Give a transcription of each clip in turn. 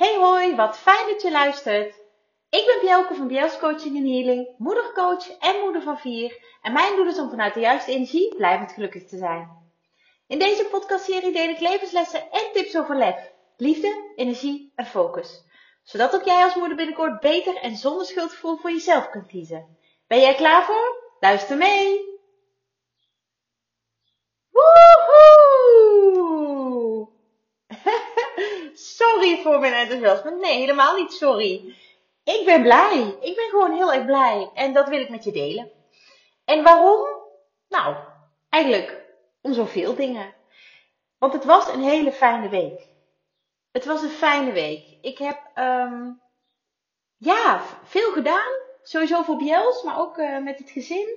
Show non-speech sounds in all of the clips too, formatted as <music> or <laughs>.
Hey hoi, wat fijn dat je luistert. Ik ben Bjelke van Bjels Coaching en Healing, moedercoach en moeder van vier. En mijn doel is om vanuit de juiste energie blijvend gelukkig te zijn. In deze podcastserie deel ik levenslessen en tips over lef, liefde, energie en focus. Zodat ook jij als moeder binnenkort beter en zonder schuldgevoel voor jezelf kunt kiezen. Ben jij klaar voor? Luister mee! Sorry voor mijn enthousiasme. Nee, helemaal niet sorry. Ik ben blij. Ik ben gewoon heel erg blij. En dat wil ik met je delen. En waarom? Nou, eigenlijk om zoveel dingen. Want het was een hele fijne week. Het was een fijne week. Ik heb um, ja, veel gedaan. Sowieso voor Bjels, maar ook uh, met het gezin.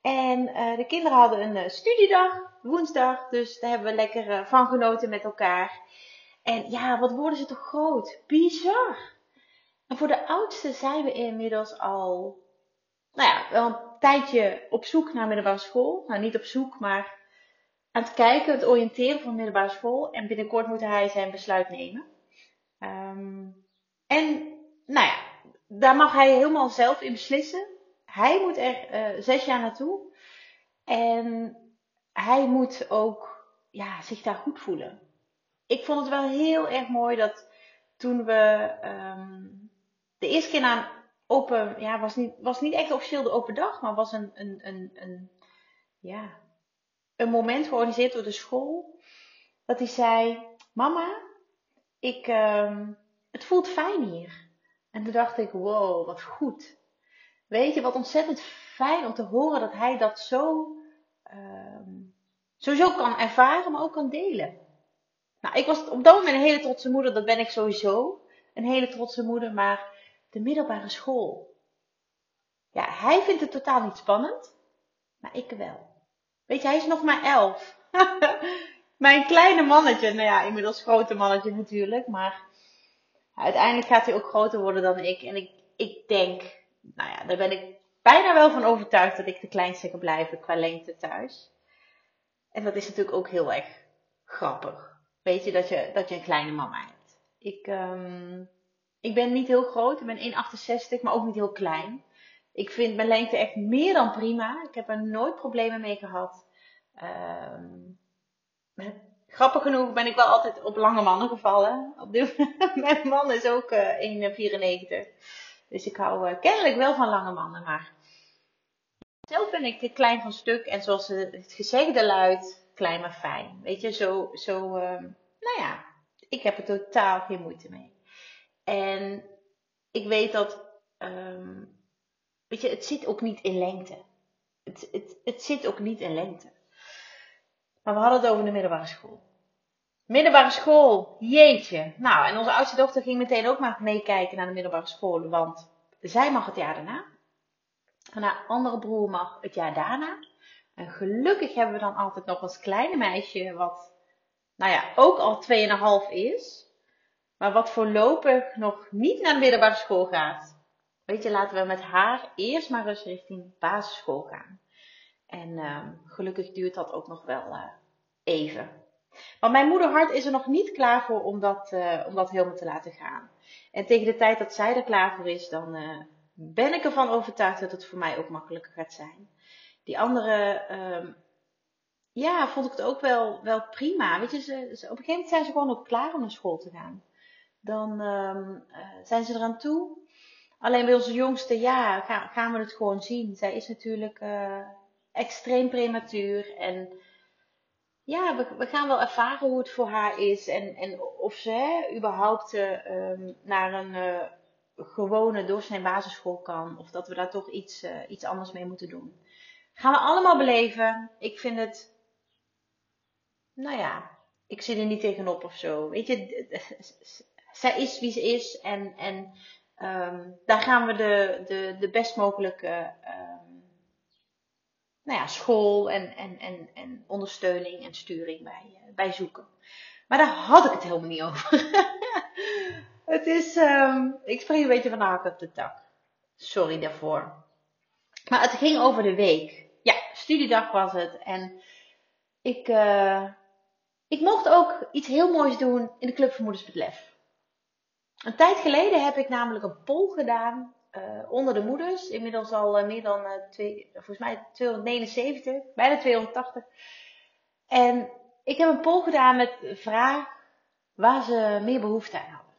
En uh, de kinderen hadden een uh, studiedag, woensdag. Dus daar hebben we lekker van genoten met elkaar. En ja, wat worden ze toch groot? Bizar. En voor de oudste zijn we inmiddels al, nou ja, wel een tijdje op zoek naar middelbare school. Nou, niet op zoek, maar aan het kijken, het oriënteren van middelbare school. En binnenkort moet hij zijn besluit nemen. Um, en, nou ja, daar mag hij helemaal zelf in beslissen. Hij moet er uh, zes jaar naartoe. En hij moet ook ja, zich daar goed voelen. Ik vond het wel heel erg mooi dat toen we um, de eerste keer naar een open, ja, was niet, was niet echt officieel de open dag, maar was een, een, een, een, ja, een moment georganiseerd door de school. Dat hij zei: Mama, ik, um, het voelt fijn hier. En toen dacht ik: Wow, wat goed. Weet je, wat ontzettend fijn om te horen dat hij dat zo, um, sowieso kan ervaren, maar ook kan delen. Nou, ik was op dat moment een hele trotse moeder, dat ben ik sowieso. Een hele trotse moeder, maar de middelbare school. Ja, hij vindt het totaal niet spannend, maar ik wel. Weet je, hij is nog maar elf. <laughs> Mijn kleine mannetje, nou ja, inmiddels grote mannetje natuurlijk, maar uiteindelijk gaat hij ook groter worden dan ik. En ik, ik denk, nou ja, daar ben ik bijna wel van overtuigd dat ik de kleinste kan blijven qua lengte thuis. En dat is natuurlijk ook heel erg grappig. Weet je dat je, dat je een kleine mama hebt. Ik, um, ik ben niet heel groot, ik ben 1,68, maar ook niet heel klein. Ik vind mijn lengte echt meer dan prima. Ik heb er nooit problemen mee gehad. Um, grappig genoeg ben ik wel altijd op lange mannen gevallen. Op dit, <laughs> mijn man is ook uh, 1,94. Dus ik hou uh, kennelijk wel van lange mannen. Maar zelf ben ik klein van stuk. En zoals het gezegde luidt, klein maar fijn. Weet je, zo, zo uh, nou ja, ik heb er totaal geen moeite mee. En ik weet dat, um, weet je, het zit ook niet in lengte. Het, het, het zit ook niet in lengte. Maar we hadden het over de middelbare school. Middelbare school, jeetje. Nou, en onze oudste dochter ging meteen ook maar meekijken naar de middelbare school, want zij mag het jaar daarna. En haar andere broer mag het jaar daarna. En gelukkig hebben we dan altijd nog als kleine meisje, wat, nou ja, ook al 2,5 is, maar wat voorlopig nog niet naar de middelbare school gaat. Weet je, laten we met haar eerst maar eens richting basisschool gaan. En uh, gelukkig duurt dat ook nog wel uh, even. Maar mijn moederhart is er nog niet klaar voor om dat, uh, om dat helemaal te laten gaan. En tegen de tijd dat zij er klaar voor is, dan ben ik ervan overtuigd dat het voor mij ook makkelijker gaat zijn. Die andere, um, ja, vond ik het ook wel, wel prima. Weet je, ze, ze, op een gegeven moment zijn ze gewoon ook klaar om naar school te gaan. Dan um, zijn ze eraan toe. Alleen bij onze jongste, ja, gaan, we het gewoon zien. Zij is natuurlijk uh, extreem prematuur. En ja, we, we, gaan wel ervaren hoe het voor haar is. En, en of ze hè, überhaupt uh, um, naar een uh, gewone doorsnee basisschool kan. Of dat we daar toch iets, iets anders mee moeten doen. Gaan we allemaal beleven. Ik vind het, nou ja, ik zit er niet tegenop of zo. Weet je, <laughs> zij is wie ze is. En, en um, daar gaan we de, de, de best mogelijke um, nou ja, school en, en, en, en ondersteuning en sturing bij, bij zoeken. Maar daar had ik het helemaal niet over. <laughs> het is, um, ik spreek een beetje van de hak op de tak. Sorry daarvoor. Maar het ging over de week studiedag was het. En ik, uh, ik mocht ook iets heel moois doen in de Club met Lef. Een tijd geleden heb ik namelijk een poll gedaan uh, onder de moeders. Inmiddels al uh, meer dan twee, volgens mij 279, bijna 280. En ik heb een poll gedaan met de vraag waar ze meer behoefte aan hadden.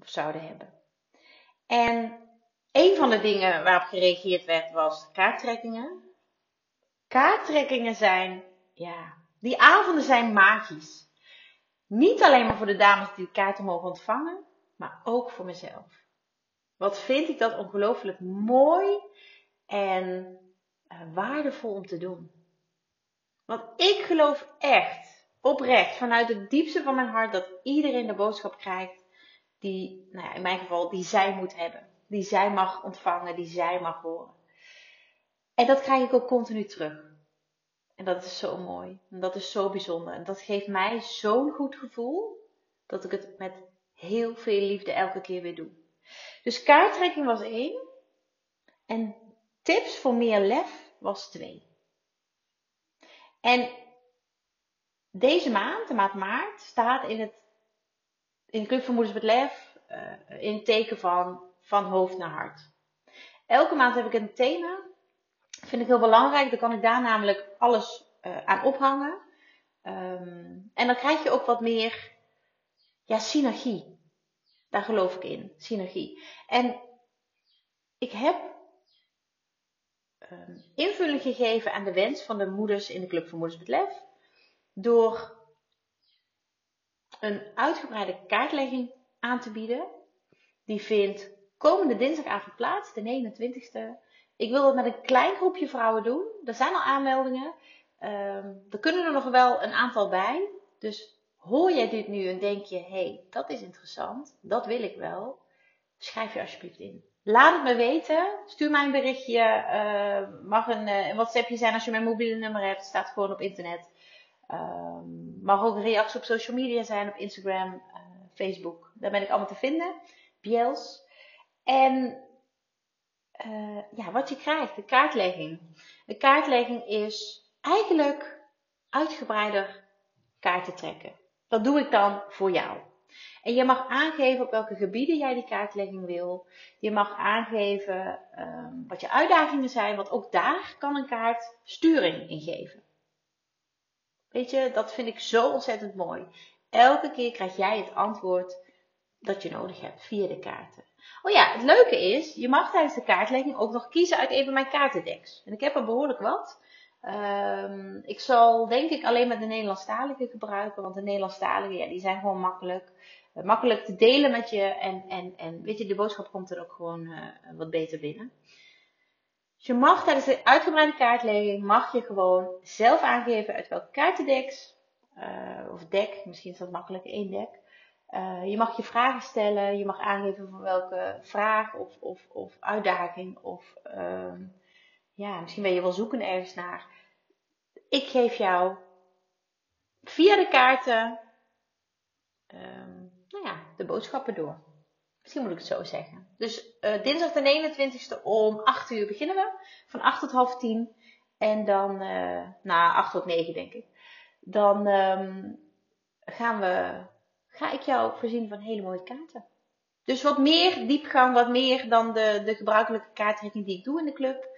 Of zouden hebben. En een van de dingen waarop gereageerd werd was kaarttrekkingen. Kaarttrekkingen zijn, ja, die avonden zijn magisch. Niet alleen maar voor de dames die de kaarten mogen ontvangen, maar ook voor mezelf. Wat vind ik dat ongelooflijk mooi en uh, waardevol om te doen. Want ik geloof echt, oprecht, vanuit het diepste van mijn hart, dat iedereen de boodschap krijgt die, nou ja, in mijn geval, die zij moet hebben. Die zij mag ontvangen, die zij mag horen. En dat krijg ik ook continu terug. En dat is zo mooi. En dat is zo bijzonder. En dat geeft mij zo'n goed gevoel dat ik het met heel veel liefde elke keer weer doe. Dus kaarttrekking was één. En tips voor meer lef was twee. En deze maand, de maand maart, staat in, het, in Club van Moeders met Lef uh, in het teken van, van hoofd naar hart. Elke maand heb ik een thema. Vind ik heel belangrijk. Dan kan ik daar namelijk alles uh, aan ophangen. Um, en dan krijg je ook wat meer ja, synergie. Daar geloof ik in, synergie. En ik heb um, invulling gegeven aan de wens van de moeders in de Club voor Moeders met Lef. Door een uitgebreide kaartlegging aan te bieden. Die vindt komende dinsdagavond plaats, de 29e. Ik wil dat met een klein groepje vrouwen doen. Er zijn al aanmeldingen. Um, er kunnen er nog wel een aantal bij. Dus Hoor jij dit nu en denk je, hé, hey, dat is interessant, dat wil ik wel, schrijf je alsjeblieft in. Laat het me weten. Stuur mij een berichtje. Uh, mag een, uh, een WhatsAppje zijn als je mijn mobiele nummer hebt. Staat gewoon op internet. Uh, mag ook een reactie op social media zijn. Op Instagram, uh, Facebook. Daar ben ik allemaal te vinden. Biels. En ja, wat je krijgt. De kaartlegging. De kaartlegging is eigenlijk uitgebreider kaarten trekken. Dat doe ik dan voor jou. En je mag aangeven op welke gebieden jij die kaartlegging wil. Je mag aangeven um, wat je uitdagingen zijn, want ook daar kan een kaart sturing in geven. Weet je, dat vind ik zo ontzettend mooi. Elke keer krijg jij het antwoord dat je nodig hebt via de kaarten. Oh ja, het leuke is, je mag tijdens de kaartlegging ook nog kiezen uit een van mijn kaartendeks. En ik heb er behoorlijk wat. Um, ik zal denk ik alleen maar de Nederlandstalige gebruiken, want de Nederlandstalige, ja, die zijn gewoon makkelijk. Uh, makkelijk te delen met je en, en, en weet je, de boodschap komt er ook gewoon uh, wat beter binnen. Dus je mag tijdens de uitgebreide kaartlegging, mag je gewoon zelf aangeven uit welke kaartendeks, uh, of dek, misschien is dat makkelijk, één dek. Je mag je vragen stellen, je mag aangeven van welke vraag of, of, of uitdaging of ja, misschien ben je wel zoeken ergens naar. Ik geef jou via de kaarten um, nou ja, de boodschappen door. Misschien moet ik het zo zeggen. Dus uh, dinsdag de 29e om 8 uur beginnen we. Van 8 tot half 10. En dan, uh, na 8 tot 9 denk ik. Dan um, gaan we, ga ik jou voorzien van hele mooie kaarten. Dus wat meer diepgang, wat meer dan de, de gebruikelijke kaarttrekking die ik doe in de club.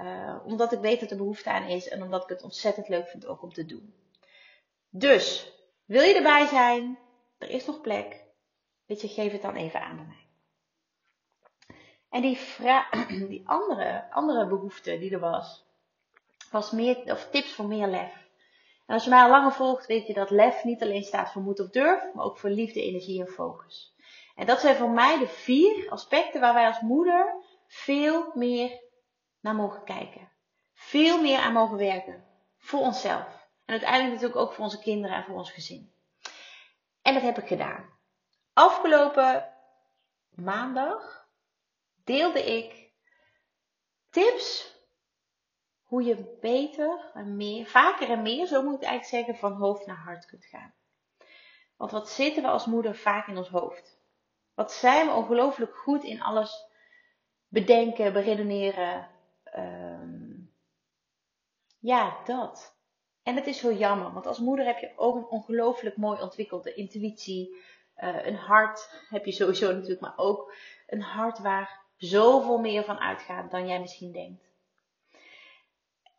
Uh, omdat ik weet dat er behoefte aan is en omdat ik het ontzettend leuk vind ook om te doen. Dus, wil je erbij zijn? Er is nog plek. Weet je, geef het dan even aan bij mij. En die, <clears throat> die andere, andere behoefte die er was, was meer, of tips voor meer lef. En als je mij al langer volgt, weet je dat lef niet alleen staat voor moed of durf, maar ook voor liefde, energie en focus. En dat zijn voor mij de vier aspecten waar wij als moeder veel meer naar mogen kijken. Veel meer aan mogen werken. Voor onszelf. En uiteindelijk natuurlijk ook voor onze kinderen en voor ons gezin. En dat heb ik gedaan. Afgelopen maandag deelde ik tips hoe je beter en meer, vaker en meer, zo moet ik eigenlijk zeggen, van hoofd naar hart kunt gaan. Want wat zitten we als moeder vaak in ons hoofd? Wat zijn we ongelooflijk goed in alles bedenken, beredeneren, um, ja, dat. En het is zo jammer, want als moeder heb je ook een ongelooflijk mooi ontwikkelde intuïtie, Eh, een hart heb je sowieso natuurlijk, maar ook een hart waar zoveel meer van uitgaat dan jij misschien denkt.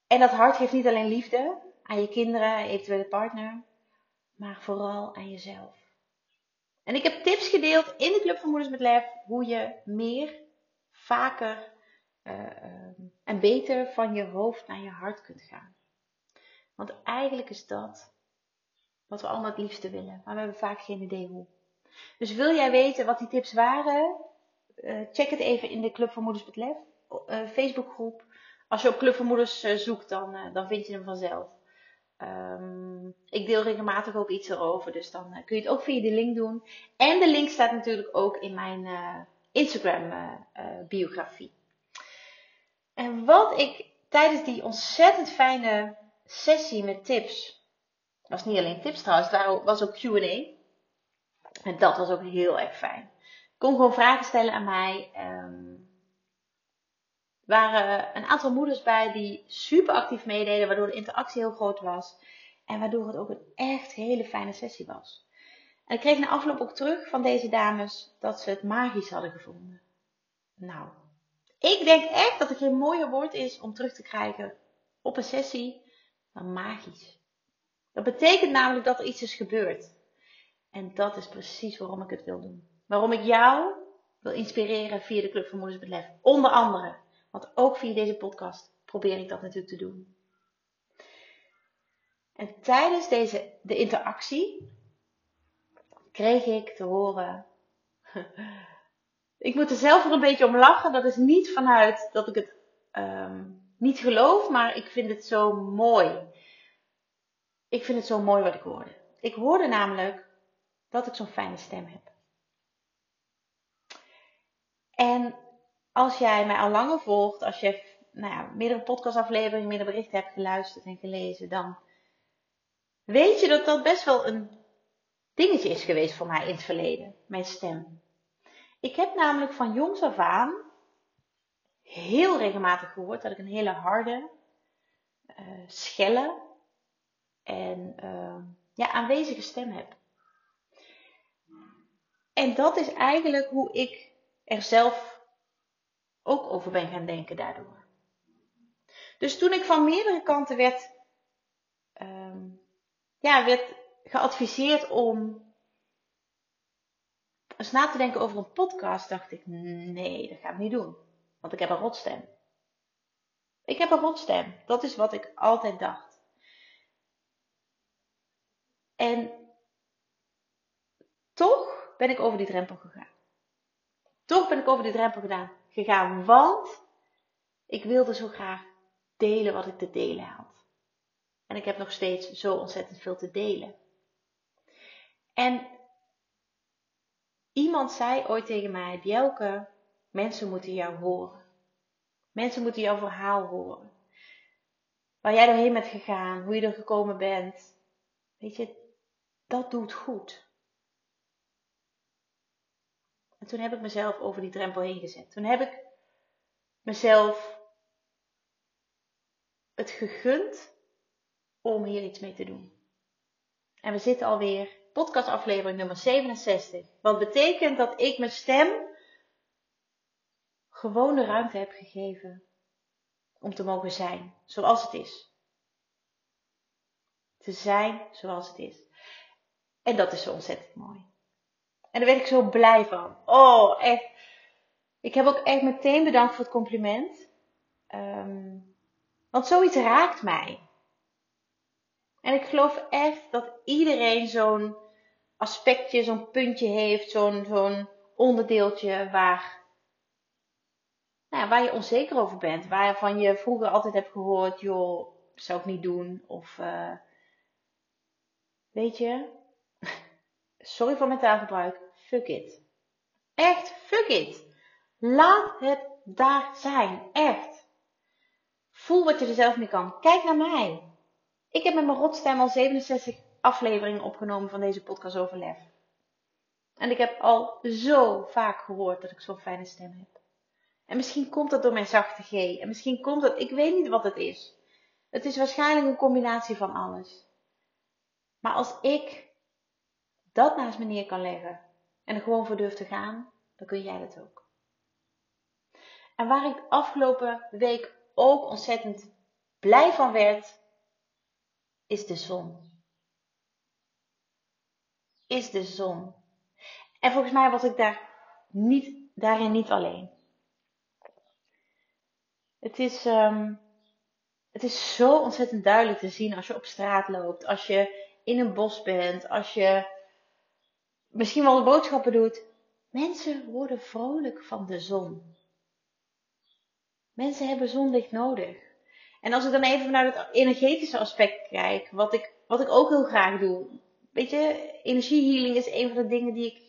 En dat hart geeft niet alleen liefde aan je kinderen, eventuele partner, maar vooral aan jezelf. En ik heb tips gedeeld in de Club van Moeders met Lef hoe je meer, vaker uh, en beter van je hoofd naar je hart kunt gaan. Want eigenlijk is dat wat we allemaal het liefste willen, maar we hebben vaak geen idee hoe. Dus wil jij weten wat die tips waren? Uh, check het even in de Club van Moeders met Lef Facebookgroep. Als je op Club van Moeders zoekt, dan, dan vind je hem vanzelf. Um, ik deel regelmatig ook iets erover, dus dan kun je het ook via de link doen. En de link staat natuurlijk ook in mijn Instagram biografie. En wat ik tijdens die ontzettend fijne sessie met tips, was niet alleen tips trouwens, het was ook QA. En dat was ook heel erg fijn. Ik kon gewoon vragen stellen aan mij. Um, waren een aantal moeders bij die super actief meededen, waardoor de interactie heel groot was. En waardoor het ook een echt hele fijne sessie was. En ik kreeg na afloop ook terug van deze dames dat ze het magisch hadden gevonden. Nou, ik denk echt dat er geen mooier woord is om terug te krijgen op een sessie dan magisch. Dat betekent namelijk dat er iets is gebeurd. En dat is precies waarom ik het wil doen. Waarom ik jou wil inspireren via de Club van Moeders met Lef. Onder andere. Want ook via deze podcast probeer ik dat natuurlijk te doen. En tijdens deze, de interactie kreeg ik te horen <laughs> ik moet er zelf er een beetje om lachen. Dat is niet vanuit dat ik het um, niet geloof, maar ik vind het zo mooi. Ik vind het zo mooi wat ik hoorde. Ik hoorde namelijk dat ik zo'n fijne stem heb. En als jij mij al langer volgt, als je nou ja, meerdere podcastafleveringen, meerdere berichten hebt geluisterd en gelezen, dan weet je dat dat best wel een dingetje is geweest voor mij in het verleden, mijn stem. Ik heb namelijk van jongs af aan heel regelmatig gehoord dat ik een hele harde, uh, schelle en uh, ja, aanwezige stem heb. En dat is eigenlijk hoe ik er zelf ook over ben gaan denken daardoor. Dus toen ik van meerdere kanten werd, um, ja, werd geadviseerd om eens na te denken over een podcast, dacht ik, nee, dat ga ik niet doen. Want ik heb een rotstem. Ik heb een rotstem. Dat is wat ik altijd dacht. En toch ben ik over die drempel gegaan. Toch ben ik over die drempel gedaan, gegaan, want ik wilde zo graag delen wat ik te delen had. En ik heb nog steeds zo ontzettend veel te delen. En Iemand zei ooit tegen mij, Bjelke, mensen moeten jou horen. Mensen moeten jouw verhaal horen. Waar jij doorheen bent gegaan, hoe je er gekomen bent. Weet je, dat doet goed. En toen heb ik mezelf over die drempel heen gezet. Toen heb ik mezelf het gegund om hier iets mee te doen. En we zitten alweer podcastaflevering nummer 67. Wat betekent dat ik mijn stem gewoon de ruimte heb gegeven om te mogen zijn zoals het is. Te zijn zoals het is. En dat is zo ontzettend mooi. En daar ben ik zo blij van. Oh, echt. Ik heb ook echt meteen bedankt voor het compliment. Um, want zoiets raakt mij. En ik geloof echt dat iedereen zo'n aspectje, zo'n puntje heeft, zo'n onderdeeltje waar, nou ja, waar je onzeker over bent. Waarvan je vroeger altijd hebt gehoord, joh, zou ik niet doen. Of, uh, weet je, sorry voor mijn taalgebruik, fuck it. Echt, fuck it. Laat het daar zijn, echt. Voel wat je er zelf mee kan. Kijk naar mij. Ik heb met mijn rotstem al 67 afleveringen opgenomen van deze podcast over lef. En ik heb al zo vaak gehoord dat ik zo'n fijne stem heb. En misschien komt dat door mijn zachte G. En misschien komt dat, ik weet niet wat het is. Het is waarschijnlijk een combinatie van alles. Maar als ik dat naast me neer kan leggen, en er gewoon voor durft te gaan, dan kun jij dat ook. En waar ik afgelopen week ook ontzettend blij van werd, is de zon. Is de zon. En volgens mij was ik daar niet, daarin niet alleen. Het is, um, het is zo ontzettend duidelijk te zien als je op straat loopt, als je in een bos bent, als je misschien wel de boodschappen doet. Mensen worden vrolijk van de zon. Mensen hebben zonlicht nodig. En als ik dan even vanuit het energetische aspect kijk, wat ik, wat ik ook heel graag doe. Weet je, energiehealing is een van de dingen die ik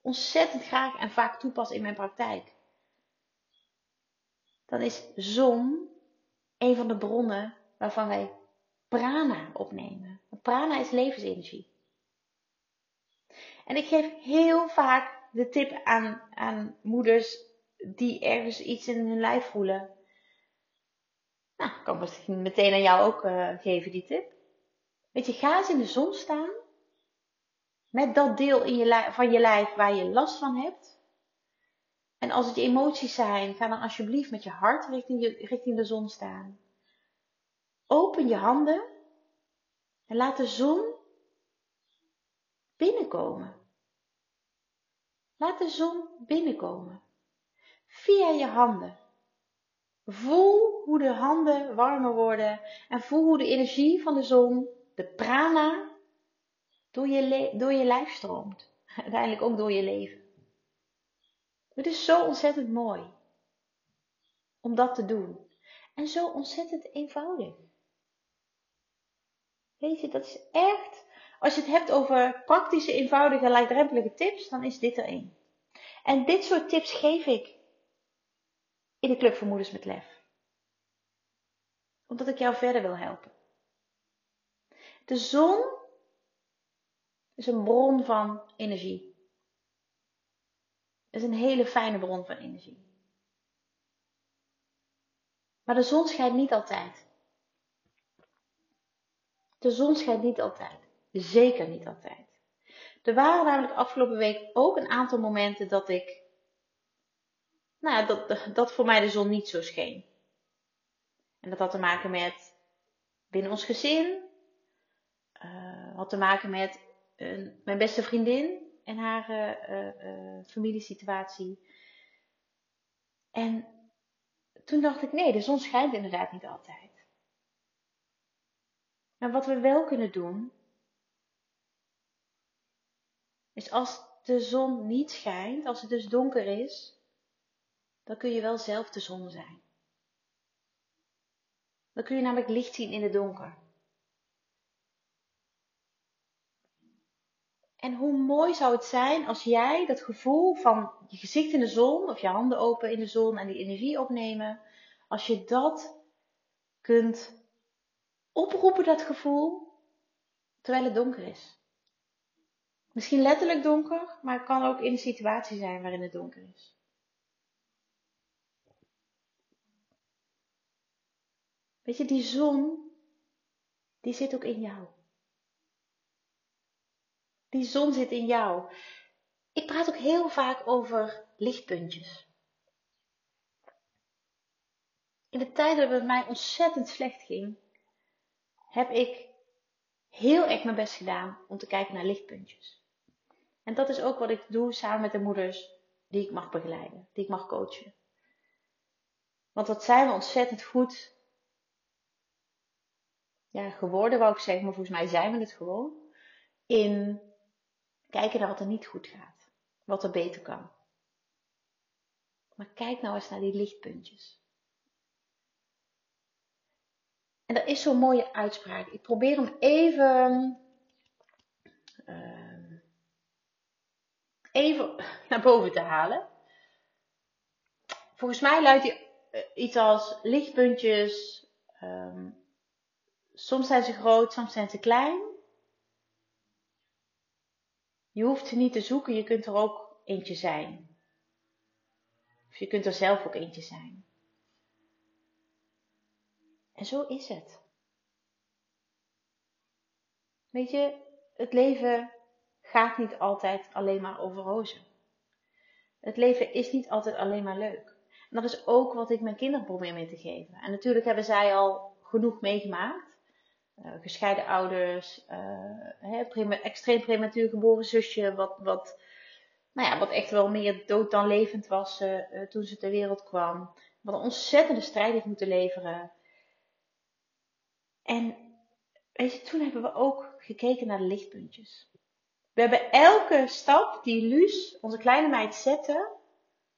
ontzettend graag en vaak toepas in mijn praktijk. Dan is zon een van de bronnen waarvan wij prana opnemen. Prana is levensenergie. En ik geef heel vaak de tip aan, aan moeders die ergens iets in hun lijf voelen. Nou, ik kan misschien meteen aan jou ook uh, geven die tip. Weet je, ga eens in de zon staan. Met dat deel in je van je lijf waar je last van hebt. En als het je emoties zijn, ga dan alsjeblieft met je hart richting, richting de zon staan. Open je handen en laat de zon binnenkomen. Laat de zon binnenkomen. Via je handen. Voel hoe de handen warmer worden en voel hoe de energie van de zon, de prana, door je, door je lijf stroomt. <laughs> Uiteindelijk ook door je leven. Het is zo ontzettend mooi om dat te doen. En zo ontzettend eenvoudig. Weet je, dat is echt, als je het hebt over praktische, eenvoudige, laagdrempelige tips, dan is dit er één. En dit soort tips geef ik in de Club voor Moeders met Lef. Omdat ik jou verder wil helpen. De zon is een bron van energie. Het is een hele fijne bron van energie. Maar de zon schijnt niet altijd. De zon schijnt niet altijd. Zeker niet altijd. Er waren namelijk afgelopen week ook een aantal momenten dat ik, nou, dat, dat voor mij de zon niet zo scheen. En dat had te maken met binnen ons gezin, uh, had te maken met mijn beste vriendin en haar uh, familiesituatie. En toen dacht ik, nee, de zon schijnt inderdaad niet altijd. Maar wat we wel kunnen doen, is als de zon niet schijnt, als het dus donker is, dan kun je wel zelf de zon zijn. Dan kun je namelijk licht zien in het donker. En hoe mooi zou het zijn als jij dat gevoel van je gezicht in de zon of je handen open in de zon en die energie opnemen, als je dat kunt oproepen dat gevoel terwijl het donker is. Misschien letterlijk donker, maar het kan ook in een situatie zijn waarin het donker is. Weet je, die zon, die zit ook in jou. Die zon zit in jou. Ik praat ook heel vaak over lichtpuntjes. In de tijd dat het mij ontzettend slecht ging, heb ik heel erg mijn best gedaan om te kijken naar lichtpuntjes. En dat is ook wat ik doe samen met de moeders die ik mag begeleiden, die ik mag coachen. Want wat zijn we ontzettend goed ja, geworden, wou ik zeggen, maar volgens mij zijn we het gewoon. In kijken naar wat er niet goed gaat, wat er beter kan. Maar kijk nou eens naar die lichtpuntjes. En dat is zo'n mooie uitspraak. Ik probeer hem even, uh, even naar boven te halen. Volgens mij luidt hij eh, iets als lichtpuntjes. Um, soms zijn ze groot, soms zijn ze klein. Je hoeft ze niet te zoeken, je kunt er ook eentje zijn. Of je kunt er zelf ook eentje zijn. En zo is het. Weet je, het leven gaat niet altijd alleen maar over rozen. Het leven is niet altijd alleen maar leuk. En dat is ook wat ik mijn kinderen probeer mee te geven. En natuurlijk hebben zij al genoeg meegemaakt. Uh, gescheiden ouders, uh, extreem prematuur geboren zusje, wat, wat, nou ja, wat echt wel meer dood dan levend was uh, toen ze ter wereld kwam. Wat een ontzettende strijd heeft moeten leveren. En weet je, toen hebben we ook gekeken naar de lichtpuntjes. We hebben elke stap die Luus, onze kleine meid, zette,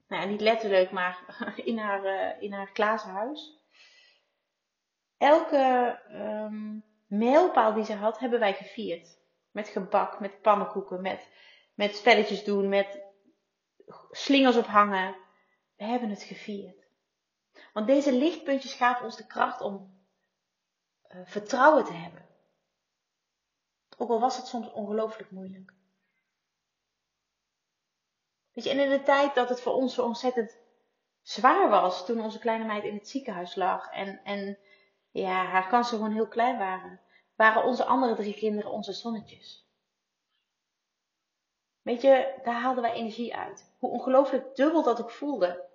nou niet letterlijk, maar <laughs> in haar, uh, in haar Elke um, mijlpaal die ze had, hebben wij gevierd. Met gebak, met pannenkoeken, met, met spelletjes doen, met slingers ophangen. We hebben het gevierd. Want deze lichtpuntjes gaven ons de kracht om uh, vertrouwen te hebben. Ook al was het soms ongelooflijk moeilijk. Weet je, en in de tijd dat het voor ons zo ontzettend zwaar was, toen onze kleine meid in het ziekenhuis lag en, en ja, haar kansen gewoon heel klein waren, waren onze andere drie kinderen onze zonnetjes. Weet je, daar haalden wij energie uit. Hoe ongelooflijk dubbel dat ook voelde.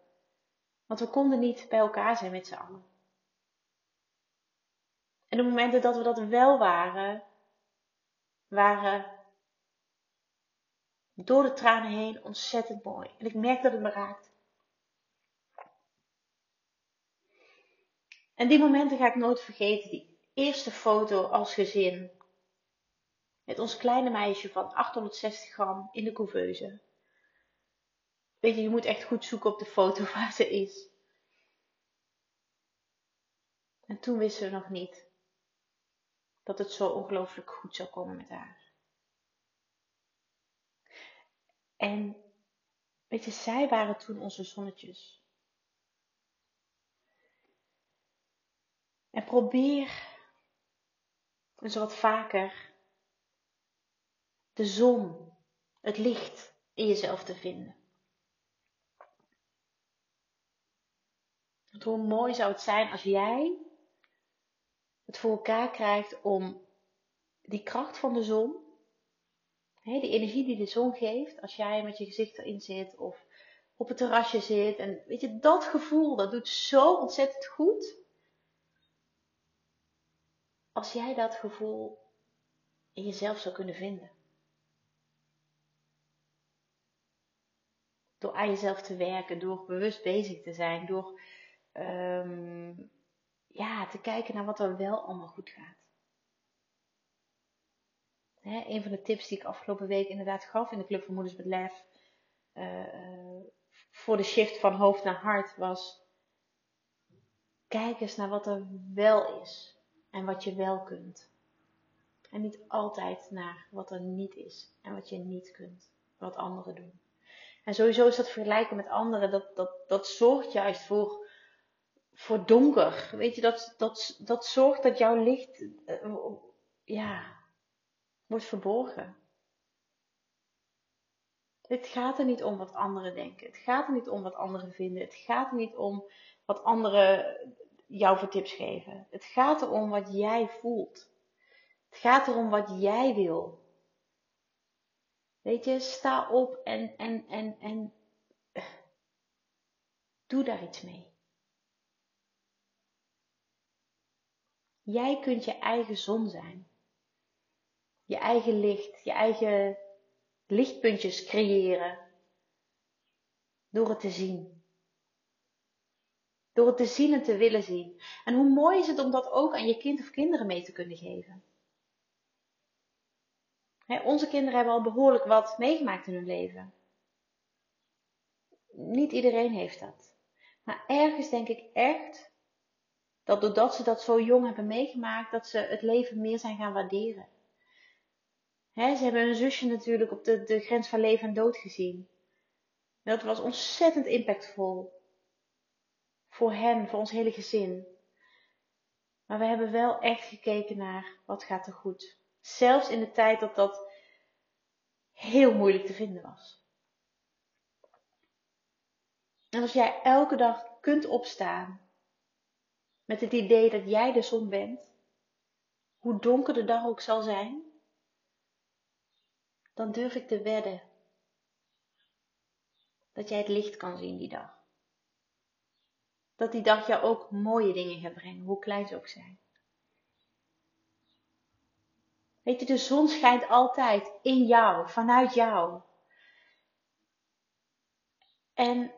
Want we konden niet bij elkaar zijn met z'n allen. En de momenten dat we dat wel waren, waren door de tranen heen ontzettend mooi. En ik merk dat het me raakt. En die momenten ga ik nooit vergeten. Die eerste foto als gezin. Met ons kleine meisje van 860 gram in de couveuse. Weet je, je moet echt goed zoeken op de foto <laughs> waar ze is. En toen wisten we nog niet dat het zo ongelooflijk goed zou komen met haar. En weet je, zij waren toen onze zonnetjes. En probeer eens wat vaker de zon, het licht in jezelf te vinden. Want hoe mooi zou het zijn als jij het voor elkaar krijgt om die kracht van de zon He, die energie die de zon geeft, als jij met je gezicht erin zit of op het terrasje zit. En weet je, dat gevoel, dat doet zo ontzettend goed. Als jij dat gevoel in jezelf zou kunnen vinden. Door aan jezelf te werken, door bewust bezig te zijn, door ja, te kijken naar wat er wel allemaal goed gaat. Hè, een van de tips die ik afgelopen week inderdaad gaf in de Club van Moeders met Lef. Uh, voor de shift van hoofd naar hart was. Kijk eens naar wat er wel is. En wat je wel kunt. En niet altijd naar wat er niet is. En wat je niet kunt. Wat anderen doen. En sowieso is dat vergelijken met anderen. Dat, dat, dat zorgt juist voor, voor donker. Weet je, dat, dat, dat zorgt dat jouw licht. Uh, ja, wordt verborgen. Het gaat er niet om wat anderen denken. Het gaat er niet om wat anderen vinden. Het gaat er niet om wat anderen jou voor tips geven. Het gaat erom wat jij voelt. Het gaat erom wat jij wil. Weet je, sta op en, en, en, en doe daar iets mee. Jij kunt je eigen zon zijn je eigen licht, je eigen lichtpuntjes creëren. Door het te zien. Door het te zien en te willen zien. En hoe mooi is het om dat ook aan je kind of kinderen mee te kunnen geven. onze kinderen hebben al behoorlijk wat meegemaakt in hun leven. Niet iedereen heeft dat. Maar ergens denk ik echt dat doordat ze dat zo jong hebben meegemaakt, dat ze het leven meer zijn gaan waarderen ze hebben hun zusje natuurlijk op de, de grens van leven en dood gezien. dat was ontzettend impactvol. Voor hen, voor ons hele gezin. Maar we hebben wel echt gekeken naar wat gaat er goed. Zelfs in de tijd dat dat heel moeilijk te vinden was. En als jij elke dag kunt opstaan met het idee dat jij de zon bent, hoe donker de dag ook zal zijn, dan durf ik te wedden dat jij het licht kan zien die dag. Dat die dag jou ook mooie dingen gaat brengen, hoe klein ze ook zijn. Weet je, de zon schijnt altijd in jou, vanuit jou. En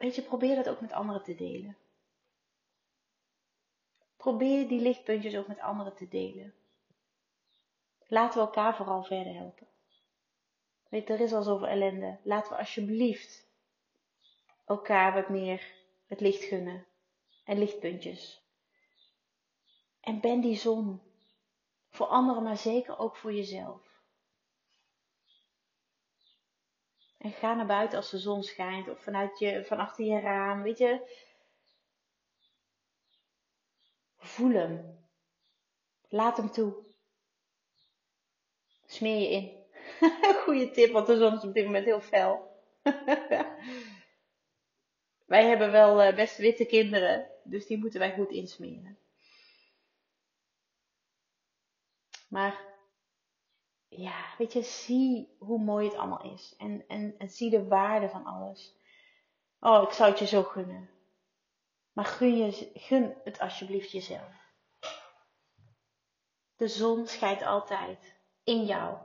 weet je, probeer dat ook met anderen te delen. Probeer die lichtpuntjes ook met anderen te delen. Laten we elkaar vooral verder helpen. Weet, er is al zoveel ellende. Laten we alsjeblieft elkaar wat meer het licht gunnen. En lichtpuntjes. En ben die zon. Voor anderen, maar zeker ook voor jezelf. En ga naar buiten als de zon schijnt. Of vanuit je, van achter je raam. Weet je. Voel hem. Laat hem toe. Smeer je in. <laughs> Goeie tip, want de zon is op dit moment heel fel. <laughs> wij hebben wel uh, best witte kinderen, dus die moeten wij goed insmeren. Maar ja, weet je, zie hoe mooi het allemaal is. En, en, en zie de waarde van alles. Oh, ik zou het je zo gunnen. Maar gun, je, gun het alsjeblieft jezelf. De zon schijnt altijd in jou.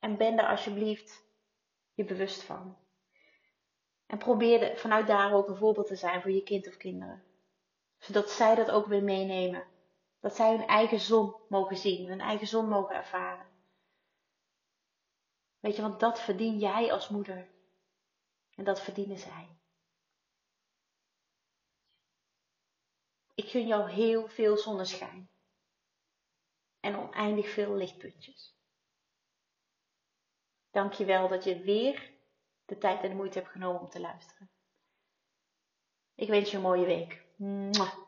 En ben daar alsjeblieft je bewust van. En probeer vanuit daar ook een voorbeeld te zijn voor je kind of kinderen. Zodat zij dat ook weer meenemen. Dat zij hun eigen zon mogen zien, hun eigen zon mogen ervaren. Weet je, want dat verdien jij als moeder. En dat verdienen zij. Ik gun jou heel veel zonneschijn en oneindig veel lichtpuntjes. Dank je wel dat je weer de tijd en de moeite hebt genomen om te luisteren. Ik wens je een mooie week. Mwah.